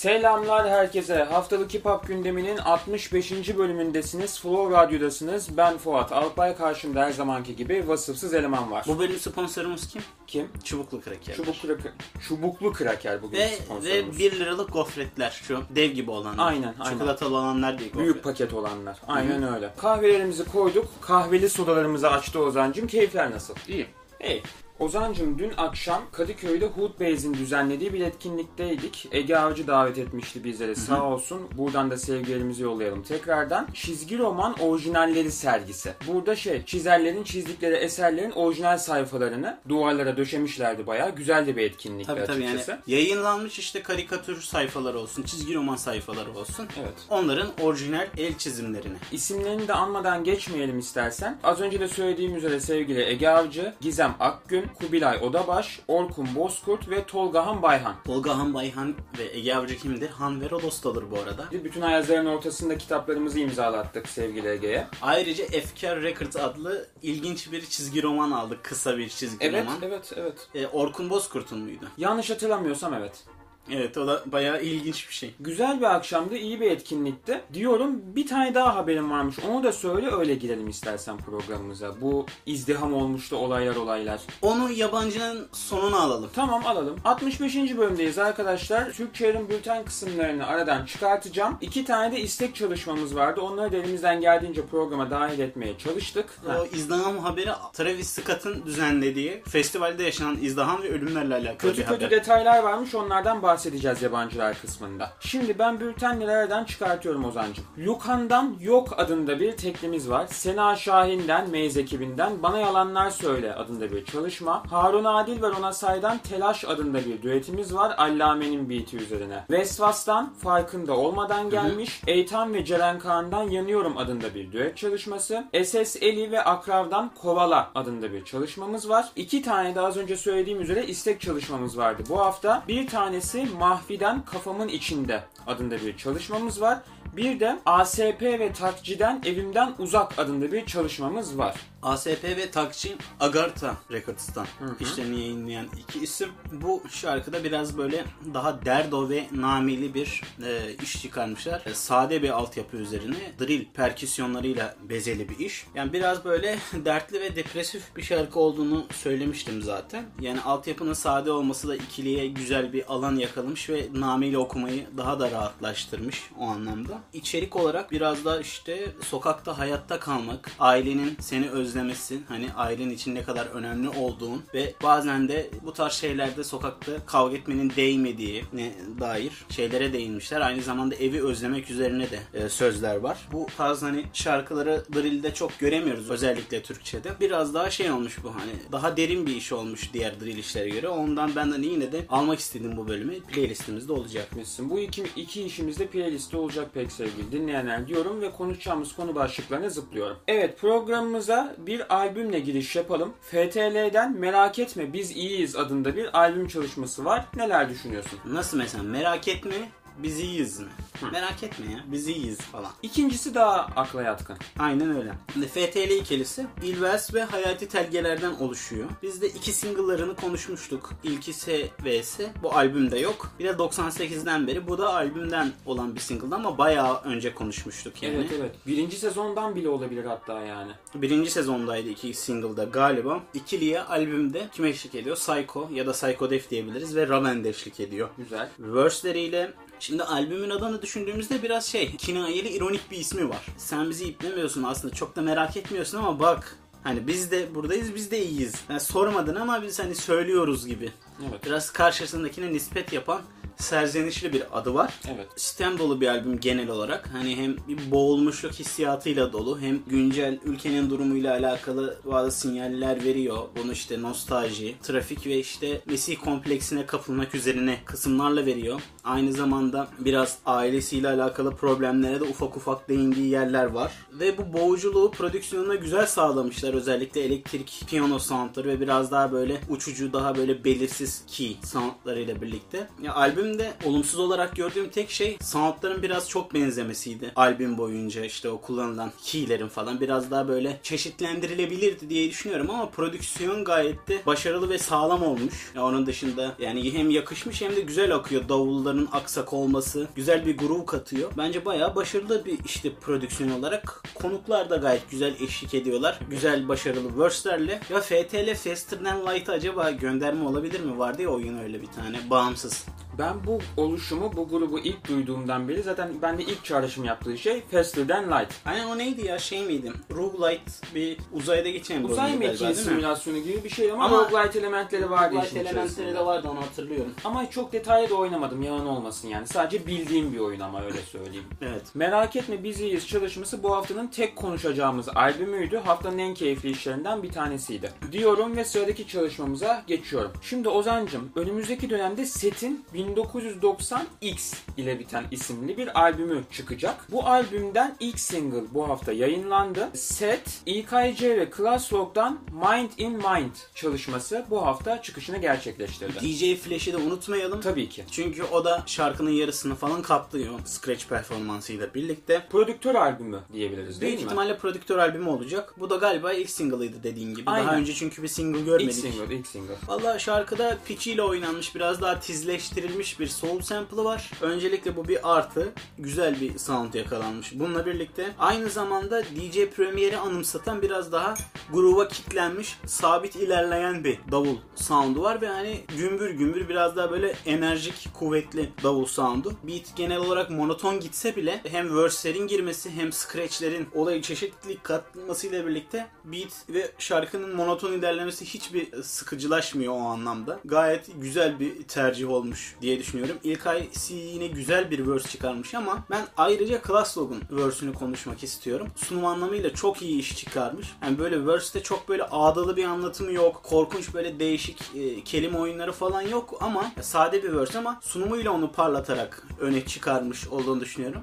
Selamlar herkese. Haftalık Hip Hop gündeminin 65. bölümündesiniz. Flow Radyo'dasınız. Ben Fuat Alpay. Karşımda her zamanki gibi vasıfsız eleman var. Bu bölüm sponsorumuz kim? Kim? Çubuklu Kraker. Çubuk kraker. Çubuklu kraker bugün Ve, sponsorumuz. ve 1 liralık gofretler şu dev gibi olanlar. Aynen, aynen. Çikolatalı olanlar değil gofret. Büyük paket olanlar. Aynen öyle. Kahvelerimizi koyduk. Kahveli sodalarımızı açtı Ozan'cım. Keyifler nasıl? İyi. Hey. Ozan'cım dün akşam Kadıköy'de Hood Base'in düzenlediği bir etkinlikteydik. Ege Avcı davet etmişti bizleri sağ olsun. Buradan da sevgilerimizi yollayalım tekrardan. Çizgi roman orijinalleri sergisi. Burada şey çizerlerin çizdikleri eserlerin orijinal sayfalarını duvarlara döşemişlerdi bayağı. Güzel de bir etkinlikti Tabii tabii yani açıkçası. yayınlanmış işte karikatür sayfaları olsun, çizgi roman sayfaları olsun. Evet. Onların orijinal el çizimlerini. İsimlerini de anmadan geçmeyelim istersen. Az önce de söylediğim üzere sevgili Ege Avcı, Gizem Akgün, Kubilay Odabaş, Orkun Bozkurt ve Tolgahan Bayhan. Tolga Han Bayhan ve Ege Avcı kimdir? Han ve Rodos olur bu arada. Bütün ayazların ortasında kitaplarımızı imzalattık sevgili Ege'ye. Ayrıca Efkar Records adlı ilginç bir çizgi roman aldık. Kısa bir çizgi Evet, roman. evet, evet. E, Orkun Bozkurt'un muydu? Yanlış hatırlamıyorsam evet. Evet o da bayağı ilginç bir şey. Güzel bir akşamdı, iyi bir etkinlikti. Diyorum bir tane daha haberim varmış. Onu da söyle öyle girelim istersen programımıza. Bu izdiham olmuştu olaylar olaylar. Onu yabancının sonuna alalım. Tamam alalım. 65. bölümdeyiz arkadaşlar. Türkçe yarım bülten kısımlarını aradan çıkartacağım. İki tane de istek çalışmamız vardı. Onları da elimizden geldiğince programa dahil etmeye çalıştık. O izdiham haberi Travis Scott'ın düzenlediği festivalde yaşanan izdiham ve ölümlerle alakalı Kötü bir kötü haber. detaylar varmış onlardan bahsedeceğiz yabancılar kısmında. Şimdi ben bültenleri aradan çıkartıyorum Ozan'cığım. Lukan'dan Yok adında bir teklimiz var. Sena Şahin'den, Meyz ekibinden Bana Yalanlar Söyle adında bir çalışma. Harun Adil ve Rona Say'dan Telaş adında bir düetimiz var. Allame'nin beat'i üzerine. Vesvas'tan Farkında Olmadan gelmiş. Eytan ve Ceren Kaan'dan Yanıyorum adında bir düet çalışması. SS Eli ve Akrav'dan Kovala adında bir çalışmamız var. İki tane de az önce söylediğim üzere istek çalışmamız vardı. Bu hafta bir tanesi Mahfi'den Kafamın İçinde adında bir çalışmamız var. Bir de ASP ve Takci'den Evimden Uzak adında bir çalışmamız var. ASP ve Takçin Agartha Records'tan işlerini yayınlayan iki isim. Bu şarkıda biraz böyle daha derdo ve namili bir e, iş çıkarmışlar. E, sade bir altyapı üzerine drill perküsyonlarıyla bezeli bir iş. Yani biraz böyle dertli ve depresif bir şarkı olduğunu söylemiştim zaten. Yani altyapının sade olması da ikiliye güzel bir alan yakalamış ve nameli okumayı daha da rahatlaştırmış o anlamda. İçerik olarak biraz da işte sokakta hayatta kalmak, ailenin seni özlemesi, hani ailen için ne kadar önemli olduğun ve bazen de bu tarz şeylerde sokakta kavga etmenin değmediği ne dair şeylere değinmişler. Aynı zamanda evi özlemek üzerine de e, sözler var. Bu tarz hani şarkıları drill'de çok göremiyoruz özellikle Türkçe'de. Biraz daha şey olmuş bu hani daha derin bir iş olmuş diğer drill işlere göre. Ondan ben de yine de almak istedim bu bölümü. Playlistimizde olacak. Etmişsin. Bu iki, iki işimizde playlistte olacak pek sevgili dinleyenler diyorum ve konuşacağımız konu başlıklarına zıplıyorum. Evet programımıza bir albümle giriş yapalım. FTL'den Merak Etme Biz İyiyiz adında bir albüm çalışması var. Neler düşünüyorsun? Nasıl mesela merak etme biz iyiyiz mi? Merak etme ya biz iyiyiz falan. İkincisi daha akla yatkın. Aynen öyle. Şimdi FTL ikilisi İlvers ve Hayati Telgeler'den oluşuyor. Biz de iki single'larını konuşmuştuk. İlki S ve S. Bu albümde yok. Bir de 98'den beri. Bu da albümden olan bir single ama bayağı önce konuşmuştuk yani. Evet evet. Birinci sezondan bile olabilir hatta yani. Birinci sezondaydı iki single'da galiba. İkiliye albümde kim eşlik ediyor? Psycho ya da Psycho Def diyebiliriz ve Raven de eşlik ediyor. Güzel. Verse'leriyle Şimdi albümün adını düşündüğümüzde biraz şey, kinayeli ironik bir ismi var. Sen bizi iplemiyorsun aslında çok da merak etmiyorsun ama bak Hani biz de buradayız, biz de iyiyiz. Yani sormadın ama biz hani söylüyoruz gibi. Evet. Biraz karşısındakine nispet yapan serzenişli bir adı var. Evet. Sistem dolu bir albüm genel olarak. Hani hem bir boğulmuşluk hissiyatıyla dolu hem güncel ülkenin durumuyla alakalı bazı sinyaller veriyor. Bunu işte nostalji, trafik ve işte Mesih kompleksine kapılmak üzerine kısımlarla veriyor. Aynı zamanda biraz ailesiyle alakalı problemlere de ufak ufak değindiği yerler var. Ve bu boğuculuğu prodüksiyonuna güzel sağlamışlar. Özellikle elektrik piyano soundları ve biraz daha böyle uçucu, daha böyle belirsiz key soundlarıyla birlikte. Ya albümde olumsuz olarak gördüğüm tek şey soundların biraz çok benzemesiydi. Albüm boyunca işte o kullanılan keylerin falan biraz daha böyle çeşitlendirilebilirdi diye düşünüyorum ama prodüksiyon gayet de başarılı ve sağlam olmuş. Ya onun dışında yani hem yakışmış hem de güzel akıyor. Davulların aksak olması güzel bir groove katıyor. Bence bayağı başarılı bir işte prodüksiyon olarak. Konuklar da gayet güzel eşlik ediyorlar. Güzel başarılı verse'lerle. Ya FTL Faster Than Light'a acaba gönderme olabilir mi? Vardı ya oyun öyle bir tane bağımsız. Ben bu oluşumu, bu grubu ilk duyduğumdan beri zaten bende ilk çağrışım yaptığı şey Faster Than Light. Aynen o neydi ya şey miydi? Roguelite bir uzayda geçen bir Uzay oyundu galiba, mekiği değil mi? simülasyonu gibi bir şey ama, Ama- roguelite elementleri vardı Roguelite işin elementleri içerisinde. de vardı onu hatırlıyorum. Ama çok detaylı da oynamadım yalan olmasın yani. Sadece bildiğim bir oyun ama öyle söyleyeyim. Evet. Merak etme Biz İyiyiz çalışması bu haftanın tek konuşacağımız albümüydü. Haftanın en keyifli işlerinden bir tanesiydi. Diyorum ve sıradaki çalışmamıza geçiyorum. Şimdi Ozan'cım önümüzdeki dönemde Set'in 1990X ile biten isimli bir albümü çıkacak. Bu albümden ilk single bu hafta yayınlandı. Set, İKC ve Classrock'tan Mind in Mind çalışması bu hafta çıkışını gerçekleştirdi. DJ Flash'i de unutmayalım. Tabii ki. Çünkü o da şarkının yarısını falan kaplıyor Scratch performansıyla birlikte. Prodüktör albümü diyebiliriz değil Büyük mi? ihtimalle prodüktör albümü olacak. Bu da galiba ilk single'ıydı dediğin gibi. Aynen. Daha önce çünkü bir single İlk görmedik. single, ilk single. Valla şarkıda pitchiyle oynanmış, biraz daha tizleştirilmiş bir soul sample'ı var. Öncelikle bu bir artı. Güzel bir sound yakalanmış. Bununla birlikte aynı zamanda DJ Premier'i anımsatan biraz daha groove'a kitlenmiş, sabit ilerleyen bir davul sound'u var ve hani gümbür gümbür biraz daha böyle enerjik, kuvvetli davul sound'u. Beat genel olarak monoton gitse bile hem verse'lerin girmesi hem scratch'lerin olayı çeşitlilik katmasıyla birlikte beat ve şarkının monoton ilerlemesi hiçbir sıkıcılaşmıyor o anlamda. Gayet güzel bir tercih olmuş diye düşünüyorum. İlkay C yine güzel bir verse çıkarmış ama ben ayrıca Class Log'un verse'ünü konuşmak istiyorum. Sunum anlamıyla çok iyi iş çıkarmış. Yani böyle verse'te çok böyle ağdalı bir anlatımı yok. Korkunç böyle değişik e, kelime oyunları falan yok ama sade bir verse ama sunumuyla onu parlatarak öne çıkarmış olduğunu düşünüyorum.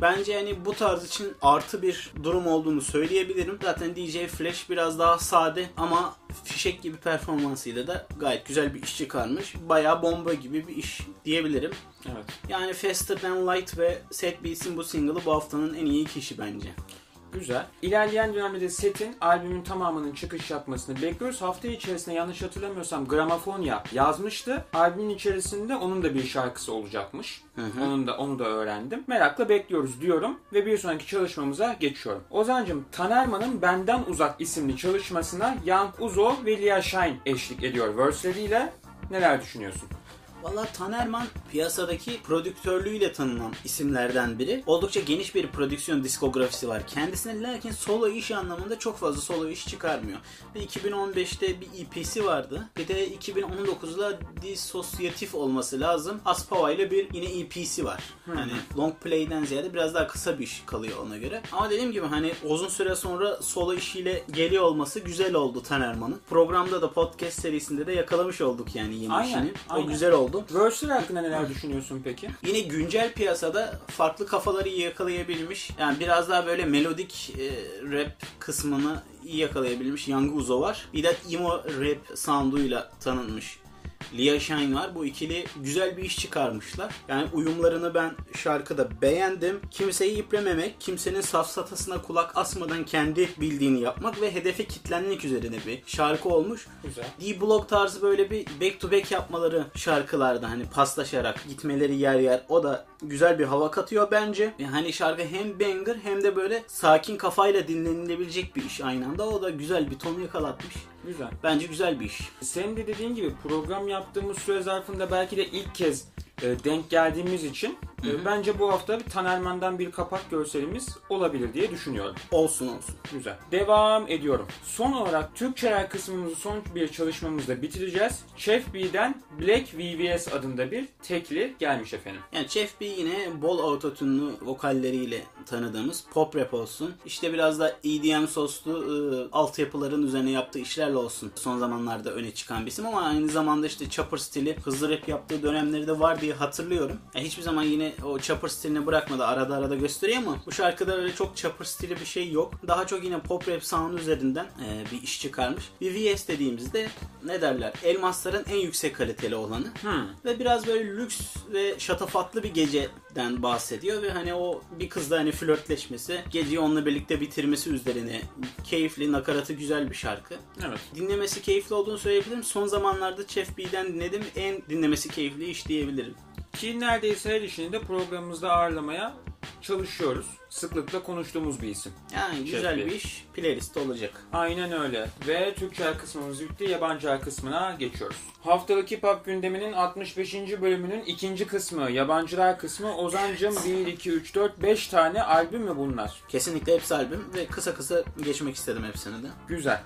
Bence yani bu tarz için artı bir durum olduğunu söyleyebilirim. Zaten DJ Flash biraz daha sade ama fişek gibi performansıyla da gayet güzel bir iş çıkarmış. Bayağı bomba gibi bir iş diyebilirim. Evet. Yani Faster Than Light ve Set Beats'in bu single'ı bu haftanın en iyi kişi bence. Güzel. İlerleyen dönemde de setin albümün tamamının çıkış yapmasını bekliyoruz. Hafta içerisinde yanlış hatırlamıyorsam Gramofonya yazmıştı. Albümün içerisinde onun da bir şarkısı olacakmış. hı. Onun da onu da öğrendim. Merakla bekliyoruz diyorum ve bir sonraki çalışmamıza geçiyorum. Ozancım Tanerman'ın Benden Uzak isimli çalışmasına Young Uzo ve Lia Shine eşlik ediyor verse'leriyle. Neler düşünüyorsun? Valla Tanerman piyasadaki prodüktörlüğüyle tanınan isimlerden biri. Oldukça geniş bir prodüksiyon diskografisi var kendisine lakin solo iş anlamında çok fazla solo iş çıkarmıyor. Ve 2015'te bir EP'si vardı. Bir de 2019'da disosyatif olması lazım. Aspava ile bir yine EP'si var. Hani long play'den ziyade biraz daha kısa bir iş kalıyor ona göre. Ama dediğim gibi hani uzun süre sonra solo işiyle geliyor olması güzel oldu Tanerman'ın. Programda da podcast serisinde de yakalamış olduk yani yeni Aynen, işini. aynen. O güzel oldu. Verse'ler hakkında neler düşünüyorsun peki? Yine güncel piyasada farklı kafaları iyi yakalayabilmiş. Yani biraz daha böyle melodik e, rap kısmını iyi yakalayabilmiş Young Uzo var. Bir de emo rap sounduyla tanınmış Lia Shine var. Bu ikili güzel bir iş çıkarmışlar. Yani uyumlarını ben şarkıda beğendim. Kimseyi iplememek, kimsenin safsatasına kulak asmadan kendi bildiğini yapmak ve hedefe kitlenmek üzerine bir şarkı olmuş. Güzel. D-Block tarzı böyle bir back to back yapmaları şarkılarda hani paslaşarak gitmeleri yer yer o da güzel bir hava katıyor bence. Yani hani şarkı hem banger hem de böyle sakin kafayla dinlenilebilecek bir iş aynı anda. O da güzel bir ton yakalatmış. Güzel. Bence güzel bir iş. Senin de dediğin gibi program yaptığımız süre zarfında belki de ilk kez e, denk geldiğimiz için e, bence bu hafta bir Tanerman'dan bir kapak görselimiz olabilir diye düşünüyorum. Olsun olsun. Güzel. Devam ediyorum. Son olarak Türkçeler kısmımızı son bir çalışmamızda bitireceğiz. Chef B'den Black VVS adında bir tekli gelmiş efendim. Yani Chef B yine bol autotune'lu vokalleriyle tanıdığımız pop rap olsun. İşte biraz da EDM soslu e, altyapıların üzerine yaptığı işlerle olsun. Son zamanlarda öne çıkan bir isim ama aynı zamanda işte chopper stili hızlı rap yaptığı dönemleri de var diye hatırlıyorum. Yani hiçbir zaman yine o chopper stilini bırakmadı. Arada arada gösteriyor ama bu şarkıda öyle çok chopper stili bir şey yok. Daha çok yine pop rap sound üzerinden e, bir iş çıkarmış. Bir VS dediğimizde ne derler? Elmasların en yüksek kaliteli olanı. Hmm. Ve biraz böyle lüks ve şatafatlı bir geceden bahsediyor ve hani o bir kızla hani flörtleşmesi, geceyi onunla birlikte bitirmesi üzerine keyifli, nakaratı güzel bir şarkı. Evet. Dinlemesi keyifli olduğunu söyleyebilirim. Son zamanlarda Chef B'den dinledim. En dinlemesi keyifli iş diyebilirim. Ki neredeyse her işini de programımızda ağırlamaya çalışıyoruz. Sıklıkla konuştuğumuz bir isim. Yani güzel Şef bir iş playlist olacak. Aynen öyle. Ve Türkçe kısmımız bitti. Yabancı kısmına geçiyoruz. Haftalık Hip Hop gündeminin 65. bölümünün ikinci kısmı. Yabancılar kısmı. Ozancım 1, 2, 3, 4, 5 tane albüm mü bunlar? Kesinlikle hepsi albüm ve kısa kısa geçmek istedim hepsini de. Güzel.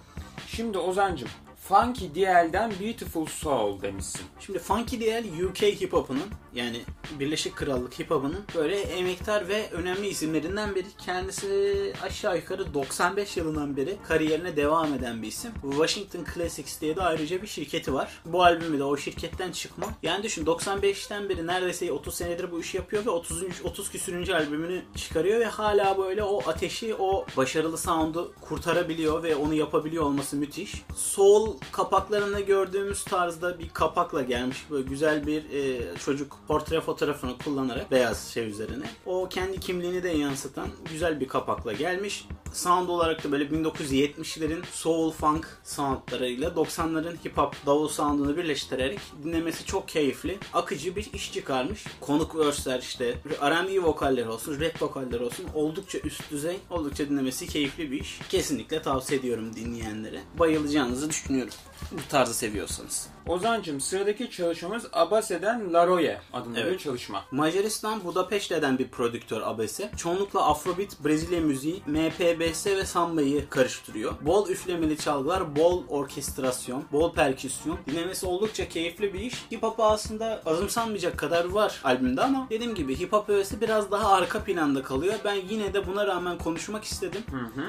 Şimdi Ozancım Funky DL'den Beautiful Soul demişsin. Şimdi Funky DL UK hip hop'unun yani Birleşik Krallık hip hop'unun böyle emektar ve önemli isimlerinden biri. Kendisi aşağı yukarı 95 yılından beri kariyerine devam eden bir isim. Washington Classics diye de ayrıca bir şirketi var. Bu albümü de o şirketten çıkma. Yani düşün 95'ten beri neredeyse 30 senedir bu işi yapıyor ve 30. 30 küsürüncü albümünü çıkarıyor ve hala böyle o ateşi, o başarılı sound'u kurtarabiliyor ve onu yapabiliyor olması müthiş. Soul kapaklarında gördüğümüz tarzda bir kapakla gelmiş. Böyle güzel bir e, çocuk portre fotoğrafını kullanarak beyaz şey üzerine. O kendi kimliğini de yansıtan güzel bir kapakla gelmiş. Sound olarak da böyle 1970'lerin soul funk soundlarıyla 90'ların hip hop davul soundunu birleştirerek dinlemesi çok keyifli. Akıcı bir iş çıkarmış. Konuk verse'ler işte R&B vokaller olsun, rap vokaller olsun oldukça üst düzey, oldukça dinlemesi keyifli bir iş. Kesinlikle tavsiye ediyorum dinleyenlere. Bayılacağınızı düşünüyorum. Bu tarzı seviyorsanız. Ozancım sıradaki çalışmamız Abase'den Laroye adında Evet. bir çalışma. Macaristan Budapeşte'den bir prodüktör abese. Çoğunlukla Afrobeat, Brezilya müziği, MPBS ve samba'yı karıştırıyor. Bol üflemeli çalgılar, bol orkestrasyon, bol perküsyon. Dinlemesi oldukça keyifli bir iş. Hip hop aslında azımsanmayacak kadar var albümde ama dediğim gibi hip hop hevesi biraz daha arka planda kalıyor. Ben yine de buna rağmen konuşmak istedim.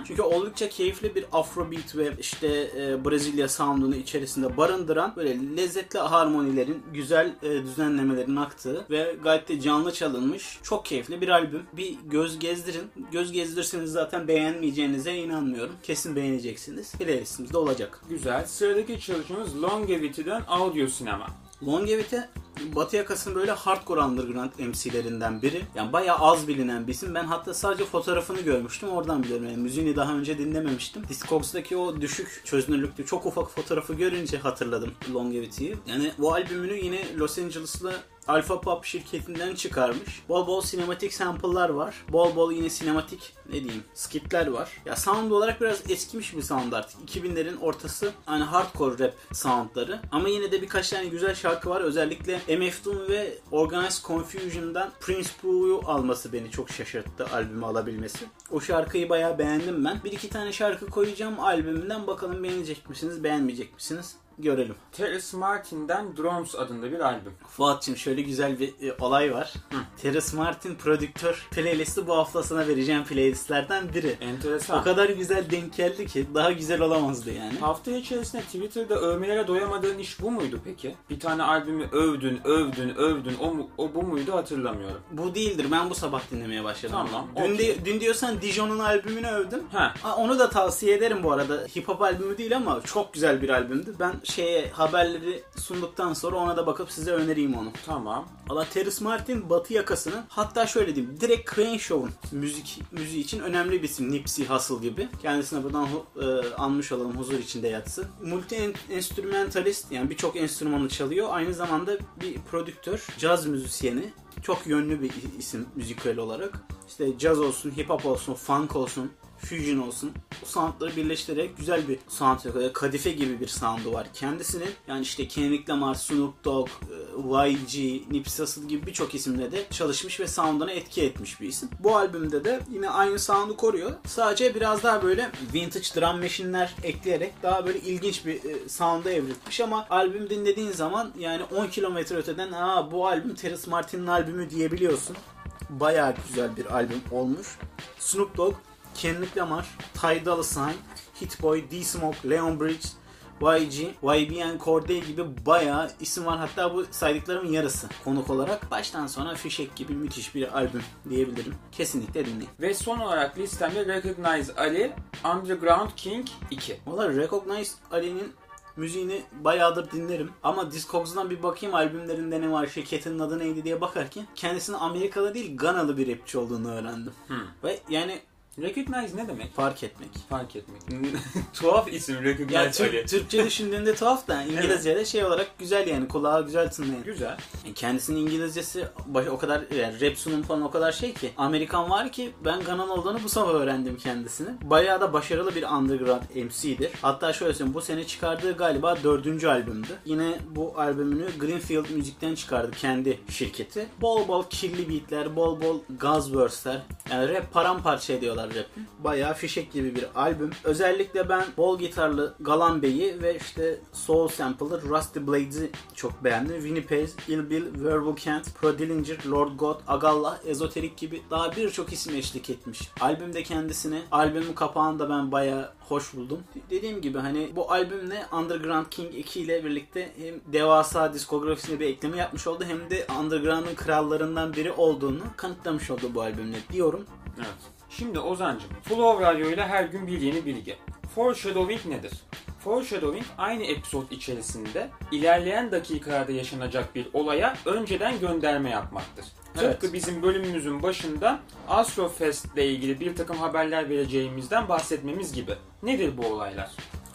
Çünkü oldukça keyifli bir Afrobeat ve işte e, Brezilya sound'unu içerisinde barındıran böyle lezzetli harmonilerin, güzel e, düzenlemelerin aktığı ve gayet de canlı çalınmış çok keyifli bir albüm. Bir göz gezdirin. Göz gezdirirseniz zaten beğenmeyeceğinize inanmıyorum. Kesin beğeneceksiniz. Playlistimizde olacak. Güzel. Sıradaki çalışmamız Longevity'den Audio Sinema. Longevity Batı yakasının böyle hardcore underground MC'lerinden biri. Yani bayağı az bilinen bir isim. Ben hatta sadece fotoğrafını görmüştüm. Oradan biliyorum. Yani müziğini daha önce dinlememiştim. Discogs'daki o düşük çözünürlüklü çok ufak fotoğrafı görünce hatırladım Longevity'yi. Yani bu albümünü yine Los Angeles'lı Alpha Pop şirketinden çıkarmış. Bol bol sinematik sample'lar var. Bol bol yine sinematik ne diyeyim skitler var. Ya sound olarak biraz eskimiş bir sound artık. 2000'lerin ortası hani hardcore rap soundları. Ama yine de birkaç tane güzel şarkı var. Özellikle MF Doom ve Organized Confusion'dan Prince Bu'yu alması beni çok şaşırttı albümü alabilmesi. O şarkıyı bayağı beğendim ben. Bir iki tane şarkı koyacağım albümünden. Bakalım beğenecek misiniz, beğenmeyecek misiniz? Görelim. Terrace Martin'den Drums adında bir albüm. Fuat'cığım şöyle güzel bir e, olay var. Terrace Martin prodüktör playlisti bu hafta sana vereceğim playlistlerden biri. Enteresan. O kadar güzel denk geldi ki daha güzel olamazdı yani. Hafta içerisinde Twitter'da övmelere doyamadığın iş bu muydu peki? Bir tane albümü övdün, övdün, övdün. O, mu, o bu muydu hatırlamıyorum. Bu değildir. Ben bu sabah dinlemeye başladım. Tamam, Dün, okey. de- dün diyorsan Dijon'un albümünü övdüm. Ha. Ha, onu da tavsiye ederim bu arada. Hip hop albümü değil ama çok güzel bir albümdü. Ben şeye haberleri sunduktan sonra ona da bakıp size önereyim onu. Tamam. Valla Terrace Martin batı yakasının hatta şöyle diyeyim direkt Cranshaw'un müzik müziği için önemli bir isim Nipsey Hussle gibi. Kendisine buradan e, anmış olalım huzur içinde yatsın. Multi en- enstrümentalist yani birçok enstrümanı çalıyor. Aynı zamanda bir prodüktör, caz müzisyeni. Çok yönlü bir isim müzikal olarak. İşte caz olsun, hip hop olsun, funk olsun, fusion olsun. Bu soundları birleştirerek güzel bir sound yapıyor. Kadife gibi bir soundu var. Kendisinin yani işte Kendrick Lamar, Snoop Dogg, e, YG, Nipsey Hussle gibi birçok isimle de çalışmış ve sound'una etki etmiş bir isim. Bu albümde de yine aynı sound'u koruyor. Sadece biraz daha böyle vintage drum machine'ler ekleyerek daha böyle ilginç bir e, sound'a evrilmiş ama albüm dinlediğin zaman yani 10 kilometre öteden aa bu albüm Terrace Martin'in albümü diyebiliyorsun. Bayağı güzel bir albüm olmuş. Snoop Dogg, Kendrick Lamar, Ty Dolla Sign, Hit Boy, D-Smoke, Leon Bridges, YG, YBN Corday gibi bayağı isim var. Hatta bu saydıklarımın yarısı konuk olarak. Baştan sona fişek gibi müthiş bir albüm diyebilirim. Kesinlikle dinleyin. Ve son olarak listemde Recognize Ali, Underground King 2. Valla Recognize Ali'nin müziğini bayağıdır dinlerim. Ama Discogs'dan bir bakayım albümlerinde ne var, şirketinin adı neydi diye bakarken kendisinin Amerikalı değil Ganalı bir rapçi olduğunu öğrendim. Hmm. Ve yani Recognize ne demek? Fark etmek. Fark etmek. Tuhaf isim Recognize Ya Ali. Türk, Türkçe düşündüğünde tuhaf da İngilizce'de şey olarak güzel yani kulağa güzel tınlayan. Güzel. Yani Kendisinin İngilizcesi o kadar yani rap sunum falan o kadar şey ki Amerikan var ki ben Ganan olduğunu bu sabah öğrendim kendisini. Bayağı da başarılı bir underground MC'dir. Hatta şöyle söyleyeyim bu sene çıkardığı galiba dördüncü albümdü. Yine bu albümünü Greenfield Müzik'ten çıkardı kendi şirketi. Bol bol kirli beatler, bol bol gaz verse'ler. Yani rap paramparça ediyorlar rap'i. Bayağı fişek gibi bir albüm. Özellikle ben bol gitarlı Galan Bey'i ve işte Soul Sample'ı Rusty Blades'i çok beğendim. Winnie Paz, Ill Bill, Verbal Kent, Pro Dillinger, Lord God, Agallah, Ezoterik gibi daha birçok isim eşlik etmiş. Albümde kendisine, albümün kapağını da ben bayağı hoş buldum. Dediğim gibi hani bu albümle Underground King 2 ile birlikte hem devasa diskografisine bir ekleme yapmış oldu hem de Underground'ın krallarından biri olduğunu kanıtlamış oldu bu albümle diyorum. Evet. Şimdi Ozancım, Flow Radyo ile her gün bir yeni bilgi. Foreshadowing nedir? Foreshadowing aynı episod içerisinde ilerleyen dakikalarda yaşanacak bir olaya önceden gönderme yapmaktır. Evet. Tıpkı bizim bölümümüzün başında Astrofest ile ilgili bir takım haberler vereceğimizden bahsetmemiz gibi. Nedir bu olaylar?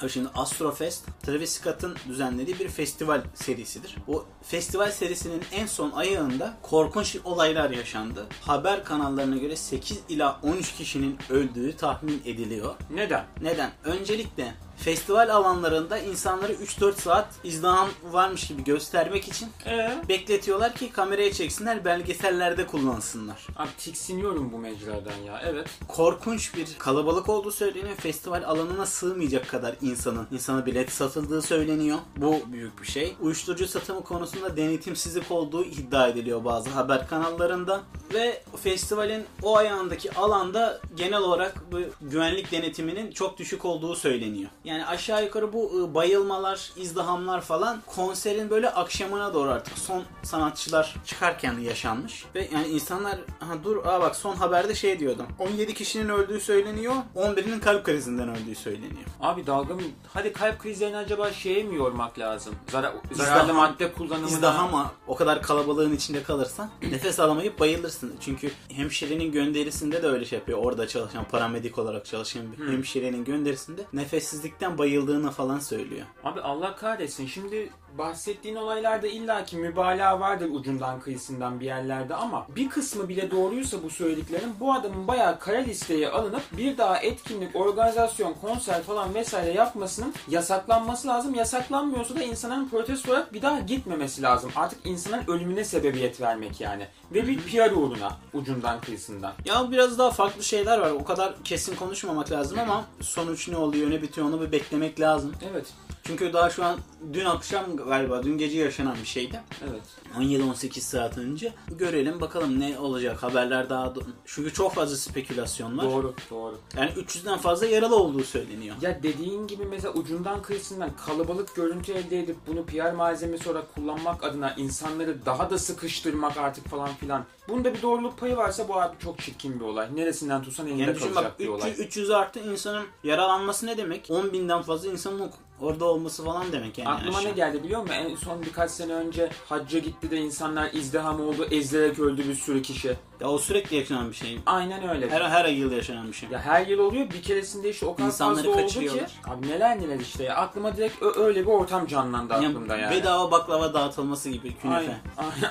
Şimdi Astrofest, Travis Scott'ın düzenlediği bir festival serisidir. Bu festival serisinin en son ayağında korkunç olaylar yaşandı. Haber kanallarına göre 8 ila 13 kişinin öldüğü tahmin ediliyor. Neden? Neden? Öncelikle festival alanlarında insanları 3-4 saat izdiham varmış gibi göstermek için Ee? bekletiyorlar ki kameraya çeksinler, belgesellerde kullansınlar. Abi tiksiniyorum bu mecradan ya. Evet. korkunç bir kalabalık olduğu söyleniyor. Festival alanına sığmayacak kadar insanın insana bilet satıldığı söyleniyor. Bu büyük bir şey. Uyuşturucu satımı konusunda denetimsizlik olduğu iddia ediliyor bazı haber kanallarında. Ve festivalin o ayağındaki alanda genel olarak bu güvenlik denetiminin çok düşük olduğu söyleniyor. Yani aşağı yukarı bu ı, bayılmalar, izdihamlar falan konserin böyle akşamına doğru artık son sanatçılar çıkarken yaşanmış. Ve yani insanlar ha dur aa bak son haberde şey diyordum. 17 kişinin öldüğü söyleniyor. 11'inin kalp krizinden öldüğü söyleniyor. Abi dalga mı? Hadi kalp krizlerini acaba şeye mi yormak lazım? Zara- zararlı İzdiham- madde kullanımına. İzdihama o kadar kalabalığın içinde kalırsan nefes alamayıp bayılırsın. Çünkü hemşirenin gönderisinde de öyle şey yapıyor. Orada çalışan paramedik olarak çalışan bir hemşirenin gönderisinde nefessizlikten bayıldığını falan söylüyor. Abi Allah kahretsin. Şimdi bahsettiğin olaylarda illaki mübalağa vardır ucundan kıyısından bir yerlerde ama bir kısmı bile doğruysa bu söylediklerin bu adamın bayağı kara listeye alınıp bir daha etkinlik, organizasyon, konser falan vesaire yapmasının yasaklanması lazım. Yasaklanmıyorsa da insanların protesto olarak bir daha gitmemesi lazım. Artık insanın ölümüne sebebiyet vermek yani. Ve bir PR uğruna ucundan kıyısından. Ya biraz daha farklı şeyler var. O kadar kesin konuşmamak lazım ama sonuç ne oluyor, ne bitiyor onu bir beklemek lazım. Evet. Çünkü daha şu an dün akşam galiba dün gece yaşanan bir şeydi. Evet. 17-18 saat önce. Görelim bakalım ne olacak haberler daha çünkü çok fazla spekülasyon var. Doğru, doğru. Yani 300'den fazla yaralı olduğu söyleniyor. Ya dediğin gibi mesela ucundan kıyısından kalabalık görüntü elde edip bunu PR malzemesi olarak kullanmak adına insanları daha da sıkıştırmak artık falan filan. Bunda bir doğruluk payı varsa bu abi çok çirkin bir olay. Neresinden tutsan elinde Yani kalacak bak bir olay. 300, 300 artı insanın yaralanması ne demek? 10 binden fazla insanın orada olması falan demek yani. Aklıma aşağı. ne geldi biliyor musun? En son birkaç sene önce hacca gitti de insanlar izdiham oldu, ezilerek öldü bir sürü kişi. Ya o sürekli yaşanan bir şey. Aynen öyle. Her, her yıl yaşanan bir şey. Ya her yıl oluyor. Bir keresinde işte o kadar İnsanları fazla oldu ki. Abi neler neler işte ya. Aklıma direkt öyle bir ortam canlandı aklımda yani. Bedava baklava dağıtılması gibi künefe. Aynen.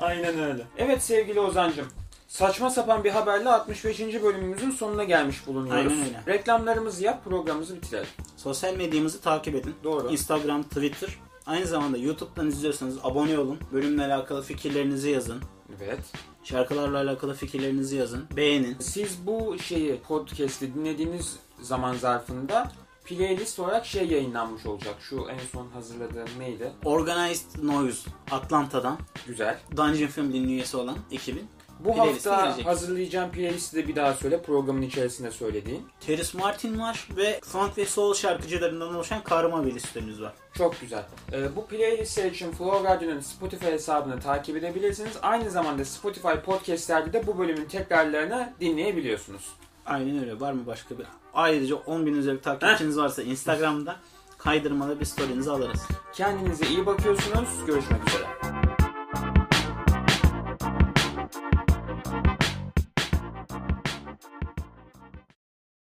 Aynen öyle. Evet sevgili Ozancım. Saçma sapan bir haberle 65. bölümümüzün sonuna gelmiş bulunuyoruz. Aynen öyle. Reklamlarımızı yap, programımızı bitirelim. Sosyal medyamızı takip edin. Doğru. Instagram, Twitter. Aynı zamanda YouTube'dan izliyorsanız abone olun. Bölümle alakalı fikirlerinizi yazın. Evet. Şarkılarla alakalı fikirlerinizi yazın. Beğenin. Siz bu şeyi, podcast'i dinlediğiniz zaman zarfında playlist olarak şey yayınlanmış olacak. Şu en son hazırladığım neydi? Organized Noise Atlanta'dan Güzel. Dungeon Family'nin üyesi olan ekibin Bu Playlist'e hafta girecek. hazırlayacağım playlisti de bir daha söyle programın içerisinde söylediğin. Terence Martin var ve funk ve soul şarkıcılarından oluşan karma bir listemiz var. Çok güzel. Ee, bu playlistler için Flow Radyo'nun Spotify hesabını takip edebilirsiniz. Aynı zamanda Spotify podcastlerde de bu bölümün tekrarlarını dinleyebiliyorsunuz. Aynen öyle. Var mı başka bir? Ayrıca 10 bin üzeri takipçiniz varsa Instagram'da kaydırmalı bir story'nizi alırız. Kendinize iyi bakıyorsunuz. Görüşmek üzere.